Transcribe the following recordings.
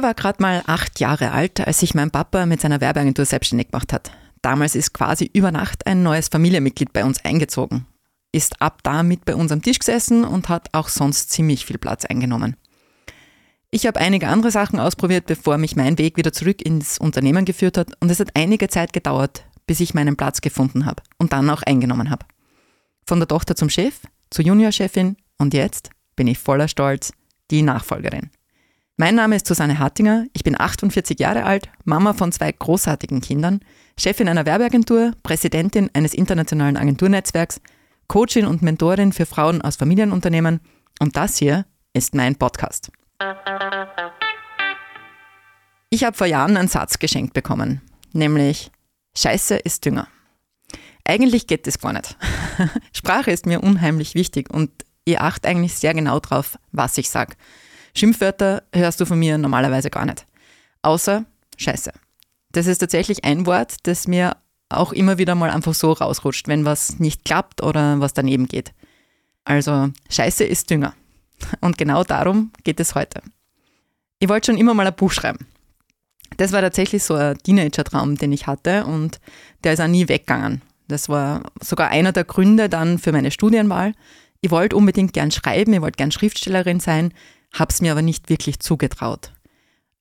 Ich war gerade mal acht Jahre alt, als sich mein Papa mit seiner Werbeagentur selbstständig gemacht hat. Damals ist quasi über Nacht ein neues Familienmitglied bei uns eingezogen. Ist ab da mit bei uns am Tisch gesessen und hat auch sonst ziemlich viel Platz eingenommen. Ich habe einige andere Sachen ausprobiert, bevor mich mein Weg wieder zurück ins Unternehmen geführt hat und es hat einige Zeit gedauert, bis ich meinen Platz gefunden habe und dann auch eingenommen habe. Von der Tochter zum Chef, zur Juniorchefin und jetzt bin ich voller Stolz die Nachfolgerin. Mein Name ist Susanne Hartinger, ich bin 48 Jahre alt, Mama von zwei großartigen Kindern, Chefin einer Werbeagentur, Präsidentin eines internationalen Agenturnetzwerks, Coachin und Mentorin für Frauen aus Familienunternehmen und das hier ist mein Podcast. Ich habe vor Jahren einen Satz geschenkt bekommen, nämlich Scheiße ist Dünger. Eigentlich geht das gar nicht. Sprache ist mir unheimlich wichtig und ich achte eigentlich sehr genau drauf, was ich sage. Schimpfwörter hörst du von mir normalerweise gar nicht. Außer Scheiße. Das ist tatsächlich ein Wort, das mir auch immer wieder mal einfach so rausrutscht, wenn was nicht klappt oder was daneben geht. Also Scheiße ist Dünger. Und genau darum geht es heute. Ich wollte schon immer mal ein Buch schreiben. Das war tatsächlich so ein Teenager-Traum, den ich hatte und der ist auch nie weggegangen. Das war sogar einer der Gründe dann für meine Studienwahl. Ich wollte unbedingt gern schreiben, ich wollte gern Schriftstellerin sein, habe es mir aber nicht wirklich zugetraut.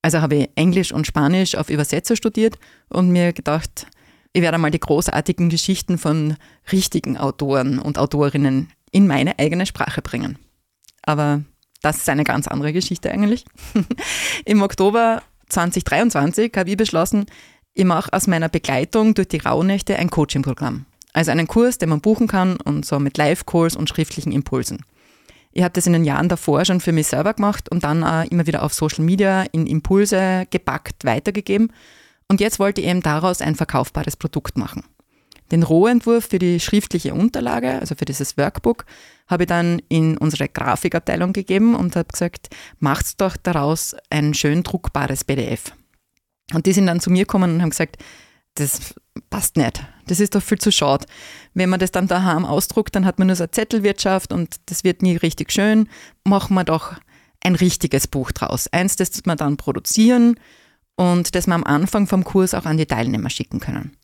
Also habe ich Englisch und Spanisch auf Übersetzer studiert und mir gedacht, ich werde mal die großartigen Geschichten von richtigen Autoren und Autorinnen in meine eigene Sprache bringen. Aber das ist eine ganz andere Geschichte eigentlich. Im Oktober 2023 habe ich beschlossen, ich mache aus meiner Begleitung durch die Rauhnächte ein Coaching-Programm. Also einen Kurs, den man buchen kann und so mit Live-Calls und schriftlichen Impulsen. Ich habe das in den Jahren davor schon für mich selber gemacht und dann auch immer wieder auf Social Media in Impulse gepackt weitergegeben. Und jetzt wollte ich eben daraus ein verkaufbares Produkt machen. Den Rohentwurf für die schriftliche Unterlage, also für dieses Workbook, habe ich dann in unsere Grafikabteilung gegeben und habe gesagt, macht doch daraus ein schön druckbares PDF. Und die sind dann zu mir gekommen und haben gesagt, das passt nicht. Das ist doch viel zu schade. Wenn man das dann daheim ausdruckt, dann hat man nur so eine Zettelwirtschaft und das wird nie richtig schön. Machen wir doch ein richtiges Buch draus. Eins, das wir dann produzieren und das wir am Anfang vom Kurs auch an die Teilnehmer schicken können.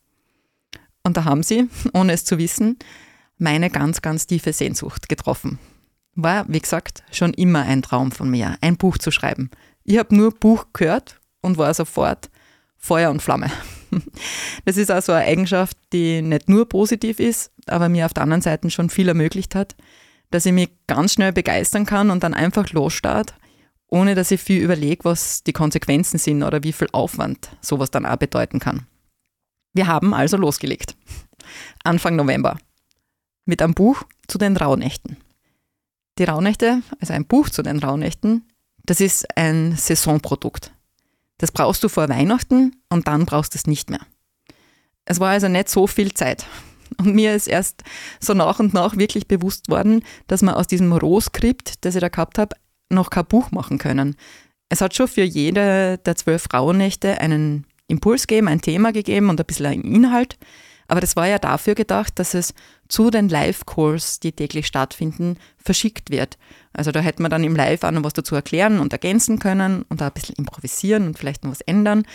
Und da haben sie, ohne es zu wissen, meine ganz, ganz tiefe Sehnsucht getroffen. War, wie gesagt, schon immer ein Traum von mir, ein Buch zu schreiben. Ich habe nur Buch gehört und war sofort Feuer und Flamme. Das ist also eine Eigenschaft, die nicht nur positiv ist, aber mir auf der anderen Seite schon viel ermöglicht hat, dass ich mich ganz schnell begeistern kann und dann einfach losstart, ohne dass ich viel überlege, was die Konsequenzen sind oder wie viel Aufwand sowas dann auch bedeuten kann. Wir haben also losgelegt. Anfang November. Mit einem Buch zu den Rauhnächten. Die Rauhnächte, also ein Buch zu den Rauhnächten, das ist ein Saisonprodukt. Das brauchst du vor Weihnachten und dann brauchst du es nicht mehr. Es war also nicht so viel Zeit. Und mir ist erst so nach und nach wirklich bewusst worden, dass man aus diesem Rohskript, das ich da gehabt habe, noch kein Buch machen können. Es hat schon für jede der zwölf Frauennächte einen Impuls gegeben, ein Thema gegeben und ein bisschen einen Inhalt. Aber das war ja dafür gedacht, dass es zu den Live-Calls, die täglich stattfinden, verschickt wird. Also da hätte man dann im Live auch noch was dazu erklären und ergänzen können und auch ein bisschen improvisieren und vielleicht noch was ändern.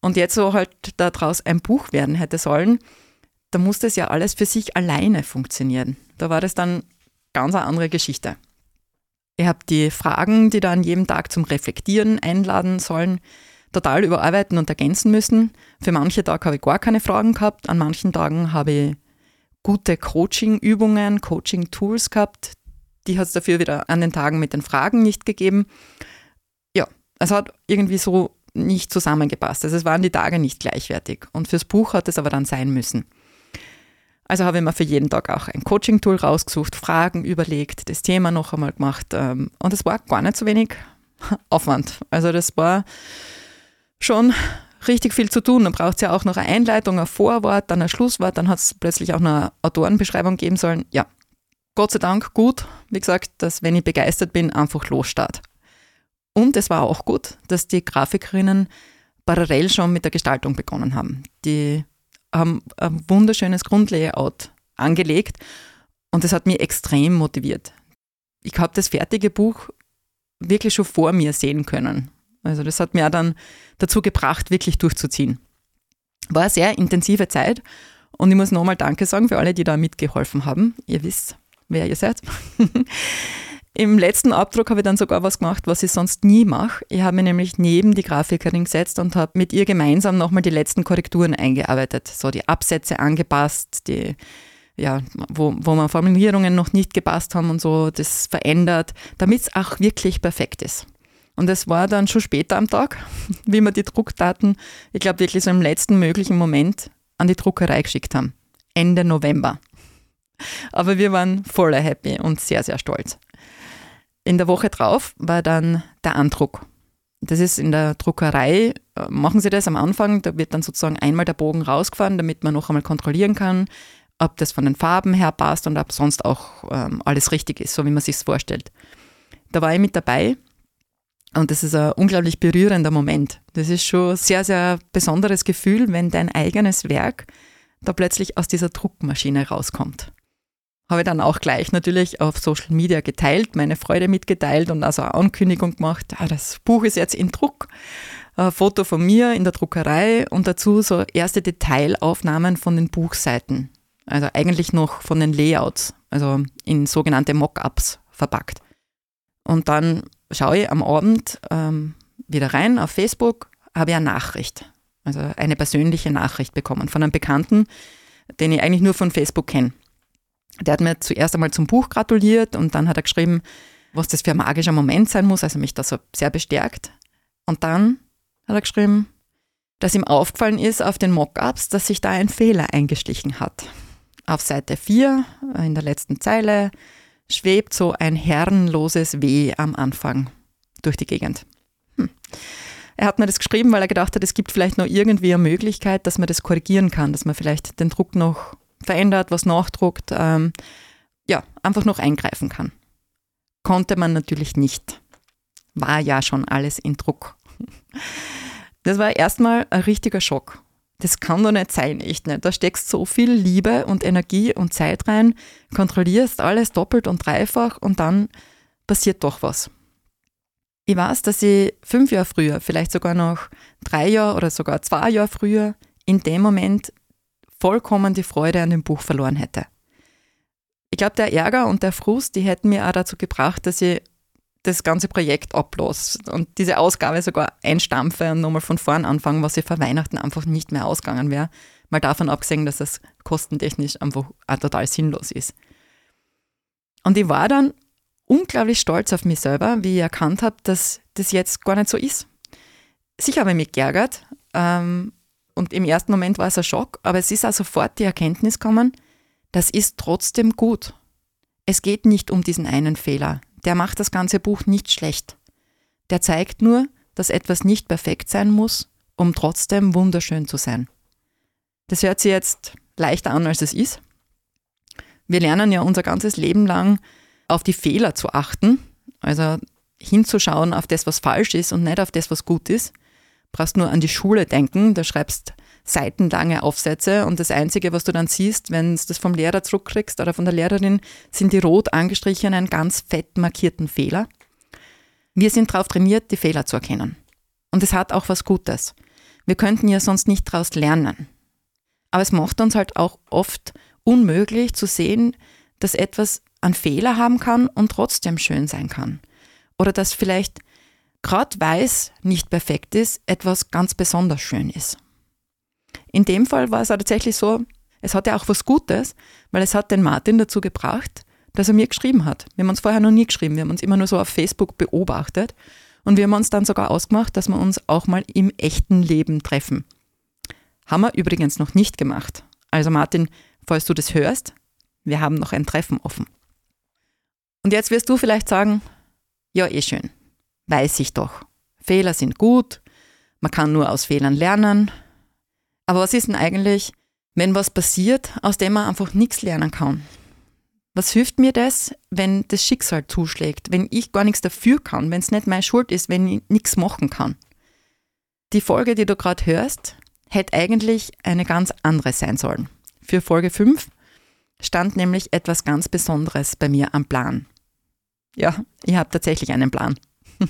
Und jetzt so halt daraus ein Buch werden hätte sollen, da muss das ja alles für sich alleine funktionieren. Da war das dann ganz eine andere Geschichte. Ich habe die Fragen, die da an jedem Tag zum Reflektieren einladen sollen, total überarbeiten und ergänzen müssen. Für manche Tage habe ich gar keine Fragen gehabt, an manchen Tagen habe ich gute Coaching-Übungen, Coaching-Tools gehabt. Die hat es dafür wieder an den Tagen mit den Fragen nicht gegeben. Ja, es hat irgendwie so nicht zusammengepasst. Also es waren die Tage nicht gleichwertig. Und fürs Buch hat es aber dann sein müssen. Also habe ich mir für jeden Tag auch ein Coaching-Tool rausgesucht, Fragen überlegt, das Thema noch einmal gemacht. Ähm, und es war gar nicht so wenig Aufwand. Also das war schon richtig viel zu tun. Dann braucht es ja auch noch eine Einleitung, ein Vorwort, dann ein Schlusswort, dann hat es plötzlich auch noch eine Autorenbeschreibung geben sollen. Ja, Gott sei Dank gut, wie gesagt, dass wenn ich begeistert bin, einfach losstart. Und es war auch gut, dass die Grafikerinnen parallel schon mit der Gestaltung begonnen haben. Die haben ein wunderschönes Grundlayout angelegt und das hat mich extrem motiviert. Ich habe das fertige Buch wirklich schon vor mir sehen können Also das hat mir dann dazu gebracht, wirklich durchzuziehen. War eine sehr intensive Zeit und ich muss nochmal Danke sagen für alle, die da mitgeholfen haben. Ihr wisst, wer ihr seid. Im letzten Abdruck habe ich dann sogar was gemacht, was ich sonst nie mache. Ich habe mich nämlich neben die Grafikerin gesetzt und habe mit ihr gemeinsam nochmal die letzten Korrekturen eingearbeitet. So die Absätze angepasst, die, ja, wo, wo man Formulierungen noch nicht gepasst haben und so, das verändert, damit es auch wirklich perfekt ist. Und es war dann schon später am Tag, wie wir die Druckdaten, ich glaube wirklich so im letzten möglichen Moment an die Druckerei geschickt haben. Ende November. Aber wir waren voller happy und sehr, sehr stolz. In der Woche drauf war dann der Andruck. Das ist in der Druckerei, äh, machen sie das am Anfang, da wird dann sozusagen einmal der Bogen rausgefahren, damit man noch einmal kontrollieren kann, ob das von den Farben her passt und ob sonst auch ähm, alles richtig ist, so wie man sich vorstellt. Da war ich mit dabei und das ist ein unglaublich berührender Moment. Das ist schon ein sehr, sehr besonderes Gefühl, wenn dein eigenes Werk da plötzlich aus dieser Druckmaschine rauskommt habe ich dann auch gleich natürlich auf Social Media geteilt, meine Freude mitgeteilt und also eine Ankündigung gemacht, ah, das Buch ist jetzt in Druck. Ein Foto von mir in der Druckerei und dazu so erste Detailaufnahmen von den Buchseiten. Also eigentlich noch von den Layouts, also in sogenannte Mockups verpackt. Und dann schaue ich am Abend ähm, wieder rein auf Facebook, habe ich eine Nachricht, also eine persönliche Nachricht bekommen von einem Bekannten, den ich eigentlich nur von Facebook kenne. Der hat mir zuerst einmal zum Buch gratuliert und dann hat er geschrieben, was das für ein magischer Moment sein muss, also mich da so sehr bestärkt. Und dann hat er geschrieben, dass ihm aufgefallen ist auf den Mockups, dass sich da ein Fehler eingeschlichen hat. Auf Seite 4, äh, in der letzten Zeile, schwebt so ein herrenloses W am Anfang durch die Gegend. Hm. Er hat mir das geschrieben, weil er gedacht hat, es gibt vielleicht noch irgendwie eine Möglichkeit, dass man das korrigieren kann, dass man vielleicht den Druck noch verändert, was nachdruckt, ähm, ja, einfach noch eingreifen kann. Konnte man natürlich nicht. War ja schon alles in Druck. Das war erstmal ein richtiger Schock. Das kann doch nicht sein, echt nicht. Da steckst so viel Liebe und Energie und Zeit rein, kontrollierst alles doppelt und dreifach und dann passiert doch was. Ich weiß, dass ich fünf Jahre früher, vielleicht sogar noch drei Jahre oder sogar zwei Jahre früher, in dem Moment vollkommen die Freude an dem Buch verloren hätte. Ich glaube, der Ärger und der Frust, die hätten mir auch dazu gebracht, dass ich das ganze Projekt ablos und diese Ausgabe sogar einstampfe und nochmal von vorn anfangen, was ich vor Weihnachten einfach nicht mehr ausgegangen wäre. Mal davon abgesehen, dass es kostentechnisch einfach auch total sinnlos ist. Und ich war dann unglaublich stolz auf mich selber, wie ich erkannt habe, dass das jetzt gar nicht so ist. Sicher habe ich mich geärgert, ähm, und im ersten Moment war es ein Schock, aber es ist auch sofort die Erkenntnis gekommen, das ist trotzdem gut. Es geht nicht um diesen einen Fehler. Der macht das ganze Buch nicht schlecht. Der zeigt nur, dass etwas nicht perfekt sein muss, um trotzdem wunderschön zu sein. Das hört sich jetzt leichter an, als es ist. Wir lernen ja unser ganzes Leben lang auf die Fehler zu achten, also hinzuschauen auf das, was falsch ist und nicht auf das, was gut ist brauchst nur an die Schule denken, da schreibst seitenlange Aufsätze und das Einzige, was du dann siehst, wenn du das vom Lehrer zurückkriegst oder von der Lehrerin, sind die rot angestrichenen, ganz fett markierten Fehler. Wir sind darauf trainiert, die Fehler zu erkennen. Und es hat auch was Gutes. Wir könnten ja sonst nicht daraus lernen. Aber es macht uns halt auch oft unmöglich zu sehen, dass etwas einen Fehler haben kann und trotzdem schön sein kann. Oder dass vielleicht gerade weil es nicht perfekt ist, etwas ganz besonders schön ist. In dem Fall war es auch tatsächlich so, es hatte auch was Gutes, weil es hat den Martin dazu gebracht, dass er mir geschrieben hat. Wir haben uns vorher noch nie geschrieben, wir haben uns immer nur so auf Facebook beobachtet und wir haben uns dann sogar ausgemacht, dass wir uns auch mal im echten Leben treffen. Haben wir übrigens noch nicht gemacht. Also Martin, falls du das hörst, wir haben noch ein Treffen offen. Und jetzt wirst du vielleicht sagen, ja, eh schön weiß ich doch. Fehler sind gut, man kann nur aus Fehlern lernen. Aber was ist denn eigentlich, wenn was passiert, aus dem man einfach nichts lernen kann? Was hilft mir das, wenn das Schicksal zuschlägt, wenn ich gar nichts dafür kann, wenn es nicht meine Schuld ist, wenn ich nichts machen kann? Die Folge, die du gerade hörst, hätte eigentlich eine ganz andere sein sollen. Für Folge 5 stand nämlich etwas ganz Besonderes bei mir am Plan. Ja, ich habe tatsächlich einen Plan.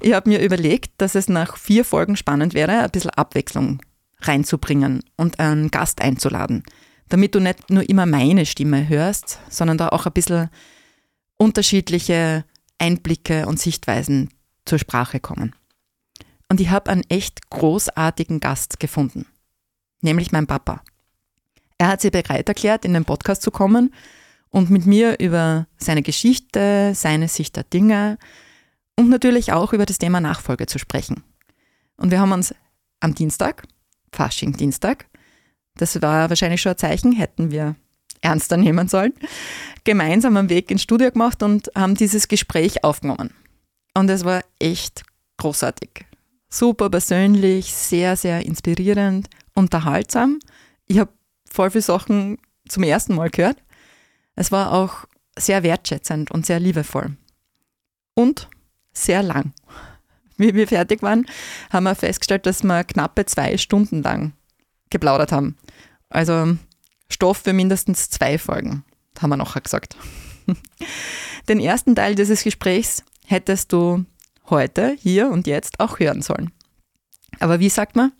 ich habe mir überlegt, dass es nach vier Folgen spannend wäre, ein bisschen Abwechslung reinzubringen und einen Gast einzuladen, damit du nicht nur immer meine Stimme hörst, sondern da auch ein bisschen unterschiedliche Einblicke und Sichtweisen zur Sprache kommen. Und ich habe einen echt großartigen Gast gefunden, nämlich mein Papa. Er hat sich bereit erklärt, in den Podcast zu kommen und mit mir über seine Geschichte, seine Sicht der Dinge und natürlich auch über das Thema Nachfolge zu sprechen. Und wir haben uns am Dienstag, Fasching-Dienstag, das war wahrscheinlich schon ein Zeichen, hätten wir ernster nehmen sollen, gemeinsam einen Weg ins Studio gemacht und haben dieses Gespräch aufgenommen. Und es war echt großartig. Super persönlich, sehr, sehr inspirierend, unterhaltsam. Ich habe voll viele Sachen zum ersten Mal gehört. Es war auch sehr wertschätzend und sehr liebevoll. Und sehr lang. Wie wir fertig waren, haben wir festgestellt, dass wir knappe zwei Stunden lang geplaudert haben. Also Stoff für mindestens zwei Folgen, haben wir nachher gesagt. Den ersten Teil dieses Gesprächs hättest du heute, hier und jetzt auch hören sollen. Aber wie sagt man?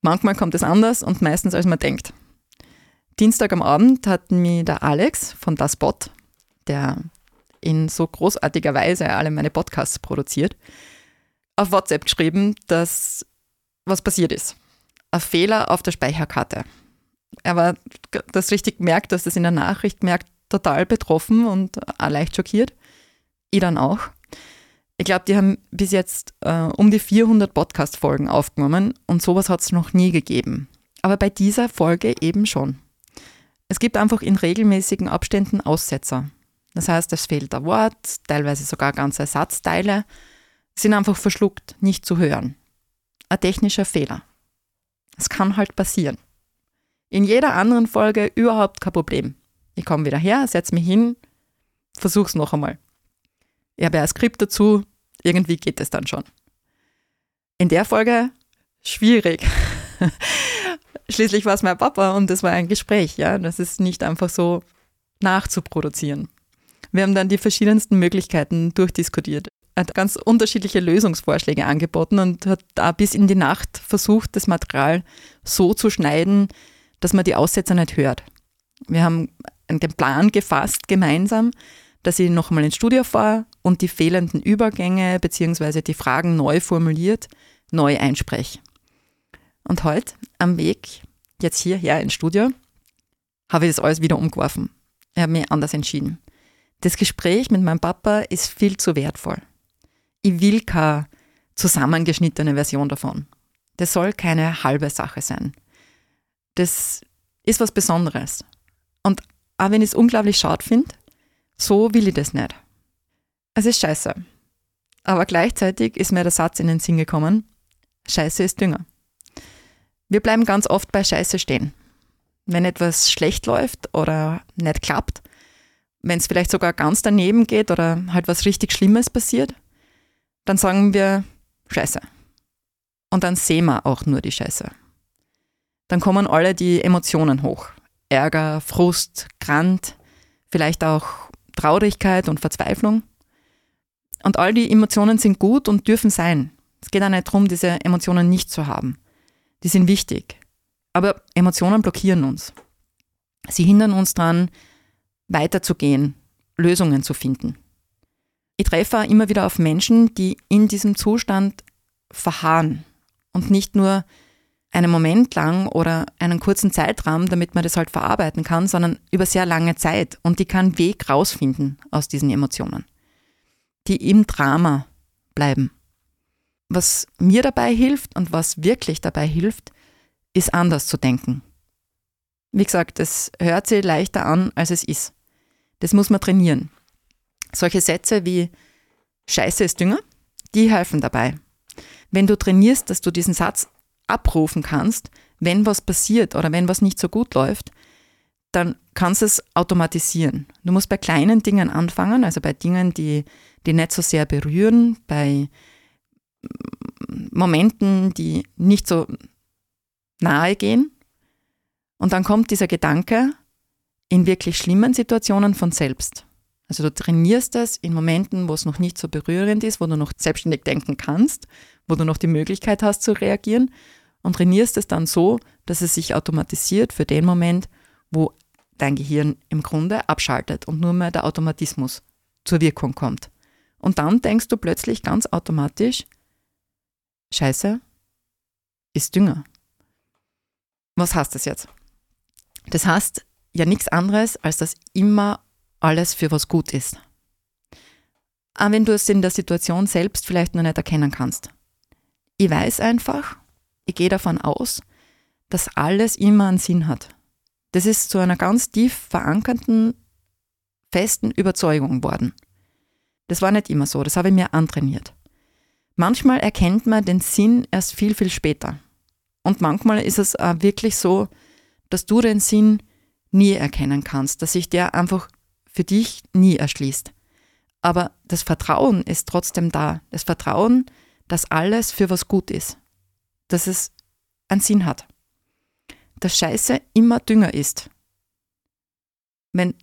Manchmal kommt es anders und meistens als man denkt. Dienstag am Abend hat mir der Alex von Das Bot, der in so großartiger Weise alle meine Podcasts produziert, auf WhatsApp geschrieben, dass was passiert ist. Ein Fehler auf der Speicherkarte. Er war das richtig merkt, dass das in der Nachricht merkt, total betroffen und auch leicht schockiert. Ich dann auch. Ich glaube, die haben bis jetzt äh, um die 400 Podcast-Folgen aufgenommen und sowas hat es noch nie gegeben. Aber bei dieser Folge eben schon. Es gibt einfach in regelmäßigen Abständen Aussetzer. Das heißt, es fehlt ein Wort, teilweise sogar ganze Ersatzteile, sind einfach verschluckt, nicht zu hören. Ein technischer Fehler. Es kann halt passieren. In jeder anderen Folge überhaupt kein Problem. Ich komme wieder her, setze mich hin, versuch's noch einmal. Ich habe ja ein Skript dazu, irgendwie geht es dann schon. In der Folge schwierig. Schließlich war es mein Papa und es war ein Gespräch, ja. Das ist nicht einfach so nachzuproduzieren. Wir haben dann die verschiedensten Möglichkeiten durchdiskutiert. Hat ganz unterschiedliche Lösungsvorschläge angeboten und hat da bis in die Nacht versucht, das Material so zu schneiden, dass man die Aussetzer nicht hört. Wir haben den Plan gefasst gemeinsam, dass ich nochmal ins Studio fahre und die fehlenden Übergänge bzw. die Fragen neu formuliert, neu einspreche. Und heute am Weg jetzt hierher ins Studio habe ich das alles wieder umgeworfen. Ich habe mich anders entschieden. Das Gespräch mit meinem Papa ist viel zu wertvoll. Ich will keine zusammengeschnittene Version davon. Das soll keine halbe Sache sein. Das ist was Besonderes. Und auch wenn ich es unglaublich schade finde, so will ich das nicht. Es ist scheiße. Aber gleichzeitig ist mir der Satz in den Sinn gekommen, Scheiße ist Dünger. Wir bleiben ganz oft bei Scheiße stehen. Wenn etwas schlecht läuft oder nicht klappt, wenn es vielleicht sogar ganz daneben geht oder halt was richtig Schlimmes passiert, dann sagen wir Scheiße. Und dann sehen wir auch nur die Scheiße dann kommen alle die Emotionen hoch. Ärger, Frust, Grant, vielleicht auch Traurigkeit und Verzweiflung. Und all die Emotionen sind gut und dürfen sein. Es geht auch nicht darum, diese Emotionen nicht zu haben. Die sind wichtig. Aber Emotionen blockieren uns. Sie hindern uns daran, weiterzugehen, Lösungen zu finden. Ich treffe immer wieder auf Menschen, die in diesem Zustand verharren und nicht nur einen Moment lang oder einen kurzen Zeitraum, damit man das halt verarbeiten kann, sondern über sehr lange Zeit. Und die kann Weg rausfinden aus diesen Emotionen, die im Drama bleiben. Was mir dabei hilft und was wirklich dabei hilft, ist anders zu denken. Wie gesagt, es hört sich leichter an, als es ist. Das muss man trainieren. Solche Sätze wie Scheiße ist Dünger, die helfen dabei. Wenn du trainierst, dass du diesen Satz abrufen kannst, wenn was passiert oder wenn was nicht so gut läuft, dann kannst du es automatisieren. Du musst bei kleinen Dingen anfangen, also bei Dingen, die, die nicht so sehr berühren, bei Momenten, die nicht so nahe gehen. Und dann kommt dieser Gedanke in wirklich schlimmen Situationen von selbst. Also du trainierst es in Momenten, wo es noch nicht so berührend ist, wo du noch selbstständig denken kannst, wo du noch die Möglichkeit hast zu reagieren und trainierst es dann so, dass es sich automatisiert für den Moment, wo dein Gehirn im Grunde abschaltet und nur mehr der Automatismus zur Wirkung kommt. Und dann denkst du plötzlich ganz automatisch, Scheiße ist Dünger. Was heißt das jetzt? Das heißt ja nichts anderes, als dass immer alles für was gut ist. Auch wenn du es in der Situation selbst vielleicht noch nicht erkennen kannst. Ich weiß einfach, ich gehe davon aus, dass alles immer einen Sinn hat. Das ist zu einer ganz tief verankerten, festen Überzeugung worden. Das war nicht immer so, das habe ich mir antrainiert. Manchmal erkennt man den Sinn erst viel, viel später. Und manchmal ist es auch wirklich so, dass du den Sinn nie erkennen kannst, dass sich der einfach für dich nie erschließt. Aber das Vertrauen ist trotzdem da. Das Vertrauen, dass alles für was gut ist. Dass es einen Sinn hat. Dass Scheiße immer Dünger ist. Wenn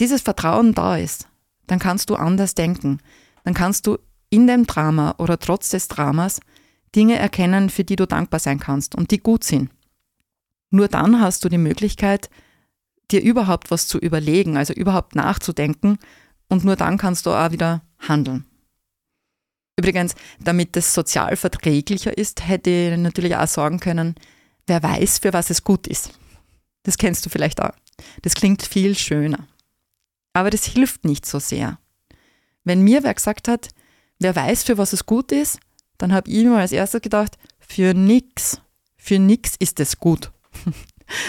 dieses Vertrauen da ist, dann kannst du anders denken. Dann kannst du in dem Drama oder trotz des Dramas Dinge erkennen, für die du dankbar sein kannst und die gut sind. Nur dann hast du die Möglichkeit, dir überhaupt was zu überlegen, also überhaupt nachzudenken und nur dann kannst du auch wieder handeln. Übrigens, damit es sozial verträglicher ist, hätte ich natürlich auch sagen können, wer weiß, für was es gut ist. Das kennst du vielleicht auch. Das klingt viel schöner. Aber das hilft nicht so sehr. Wenn mir wer gesagt hat, wer weiß, für was es gut ist, dann habe ich mir als erstes gedacht, für nix. Für nix ist es gut.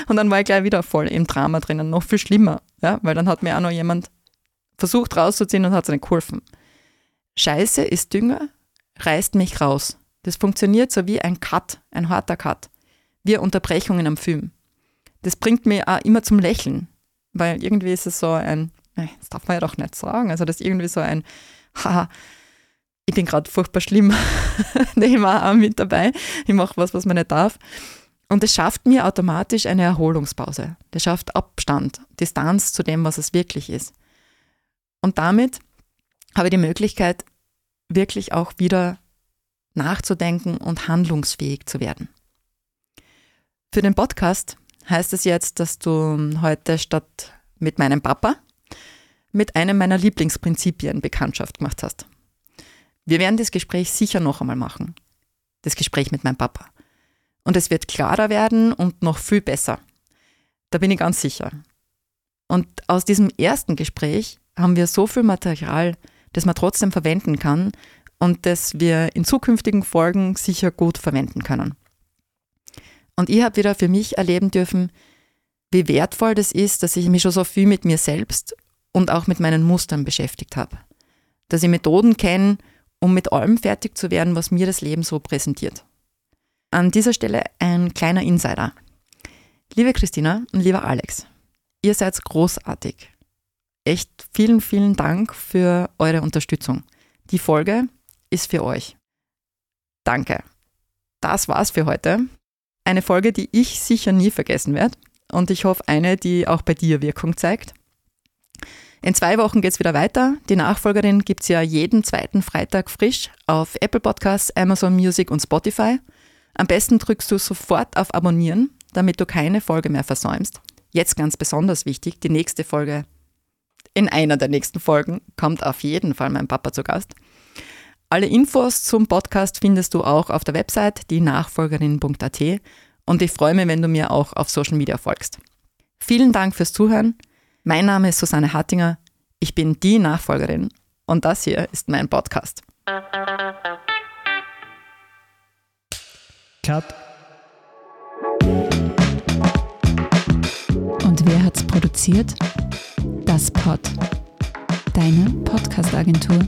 Und dann war ich gleich wieder voll im Drama drinnen, noch viel schlimmer, ja, weil dann hat mir auch noch jemand versucht rauszuziehen und hat nicht geholfen. Scheiße ist Dünger, reißt mich raus. Das funktioniert so wie ein Cut, ein harter Cut, wie Unterbrechungen am Film. Das bringt mich auch immer zum Lächeln, weil irgendwie ist es so ein, das darf man ja doch nicht sagen, also das ist irgendwie so ein, haha, ich bin gerade furchtbar schlimm, ich war auch mit dabei, ich mache was, was man nicht darf. Und es schafft mir automatisch eine Erholungspause. Das schafft Abstand, Distanz zu dem, was es wirklich ist. Und damit habe ich die Möglichkeit, wirklich auch wieder nachzudenken und handlungsfähig zu werden. Für den Podcast heißt es jetzt, dass du heute statt mit meinem Papa mit einem meiner Lieblingsprinzipien Bekanntschaft gemacht hast. Wir werden das Gespräch sicher noch einmal machen. Das Gespräch mit meinem Papa. Und es wird klarer werden und noch viel besser. Da bin ich ganz sicher. Und aus diesem ersten Gespräch haben wir so viel Material, das man trotzdem verwenden kann und das wir in zukünftigen Folgen sicher gut verwenden können. Und ich habe wieder für mich erleben dürfen, wie wertvoll das ist, dass ich mich schon so viel mit mir selbst und auch mit meinen Mustern beschäftigt habe. Dass ich Methoden kenne, um mit allem fertig zu werden, was mir das Leben so präsentiert. An dieser Stelle ein kleiner Insider. Liebe Christina und lieber Alex, ihr seid großartig. Echt vielen, vielen Dank für eure Unterstützung. Die Folge ist für euch. Danke. Das war's für heute. Eine Folge, die ich sicher nie vergessen werde und ich hoffe eine, die auch bei dir Wirkung zeigt. In zwei Wochen geht es wieder weiter. Die Nachfolgerin gibt es ja jeden zweiten Freitag frisch auf Apple Podcasts, Amazon Music und Spotify. Am besten drückst du sofort auf Abonnieren, damit du keine Folge mehr versäumst. Jetzt ganz besonders wichtig, die nächste Folge, in einer der nächsten Folgen, kommt auf jeden Fall mein Papa zu Gast. Alle Infos zum Podcast findest du auch auf der Website dienachfolgerin.at und ich freue mich, wenn du mir auch auf Social Media folgst. Vielen Dank fürs Zuhören. Mein Name ist Susanne Hattinger. Ich bin die Nachfolgerin und das hier ist mein Podcast. Cut. Und wer hat's produziert? Das Pod. Deine Podcast-Agentur.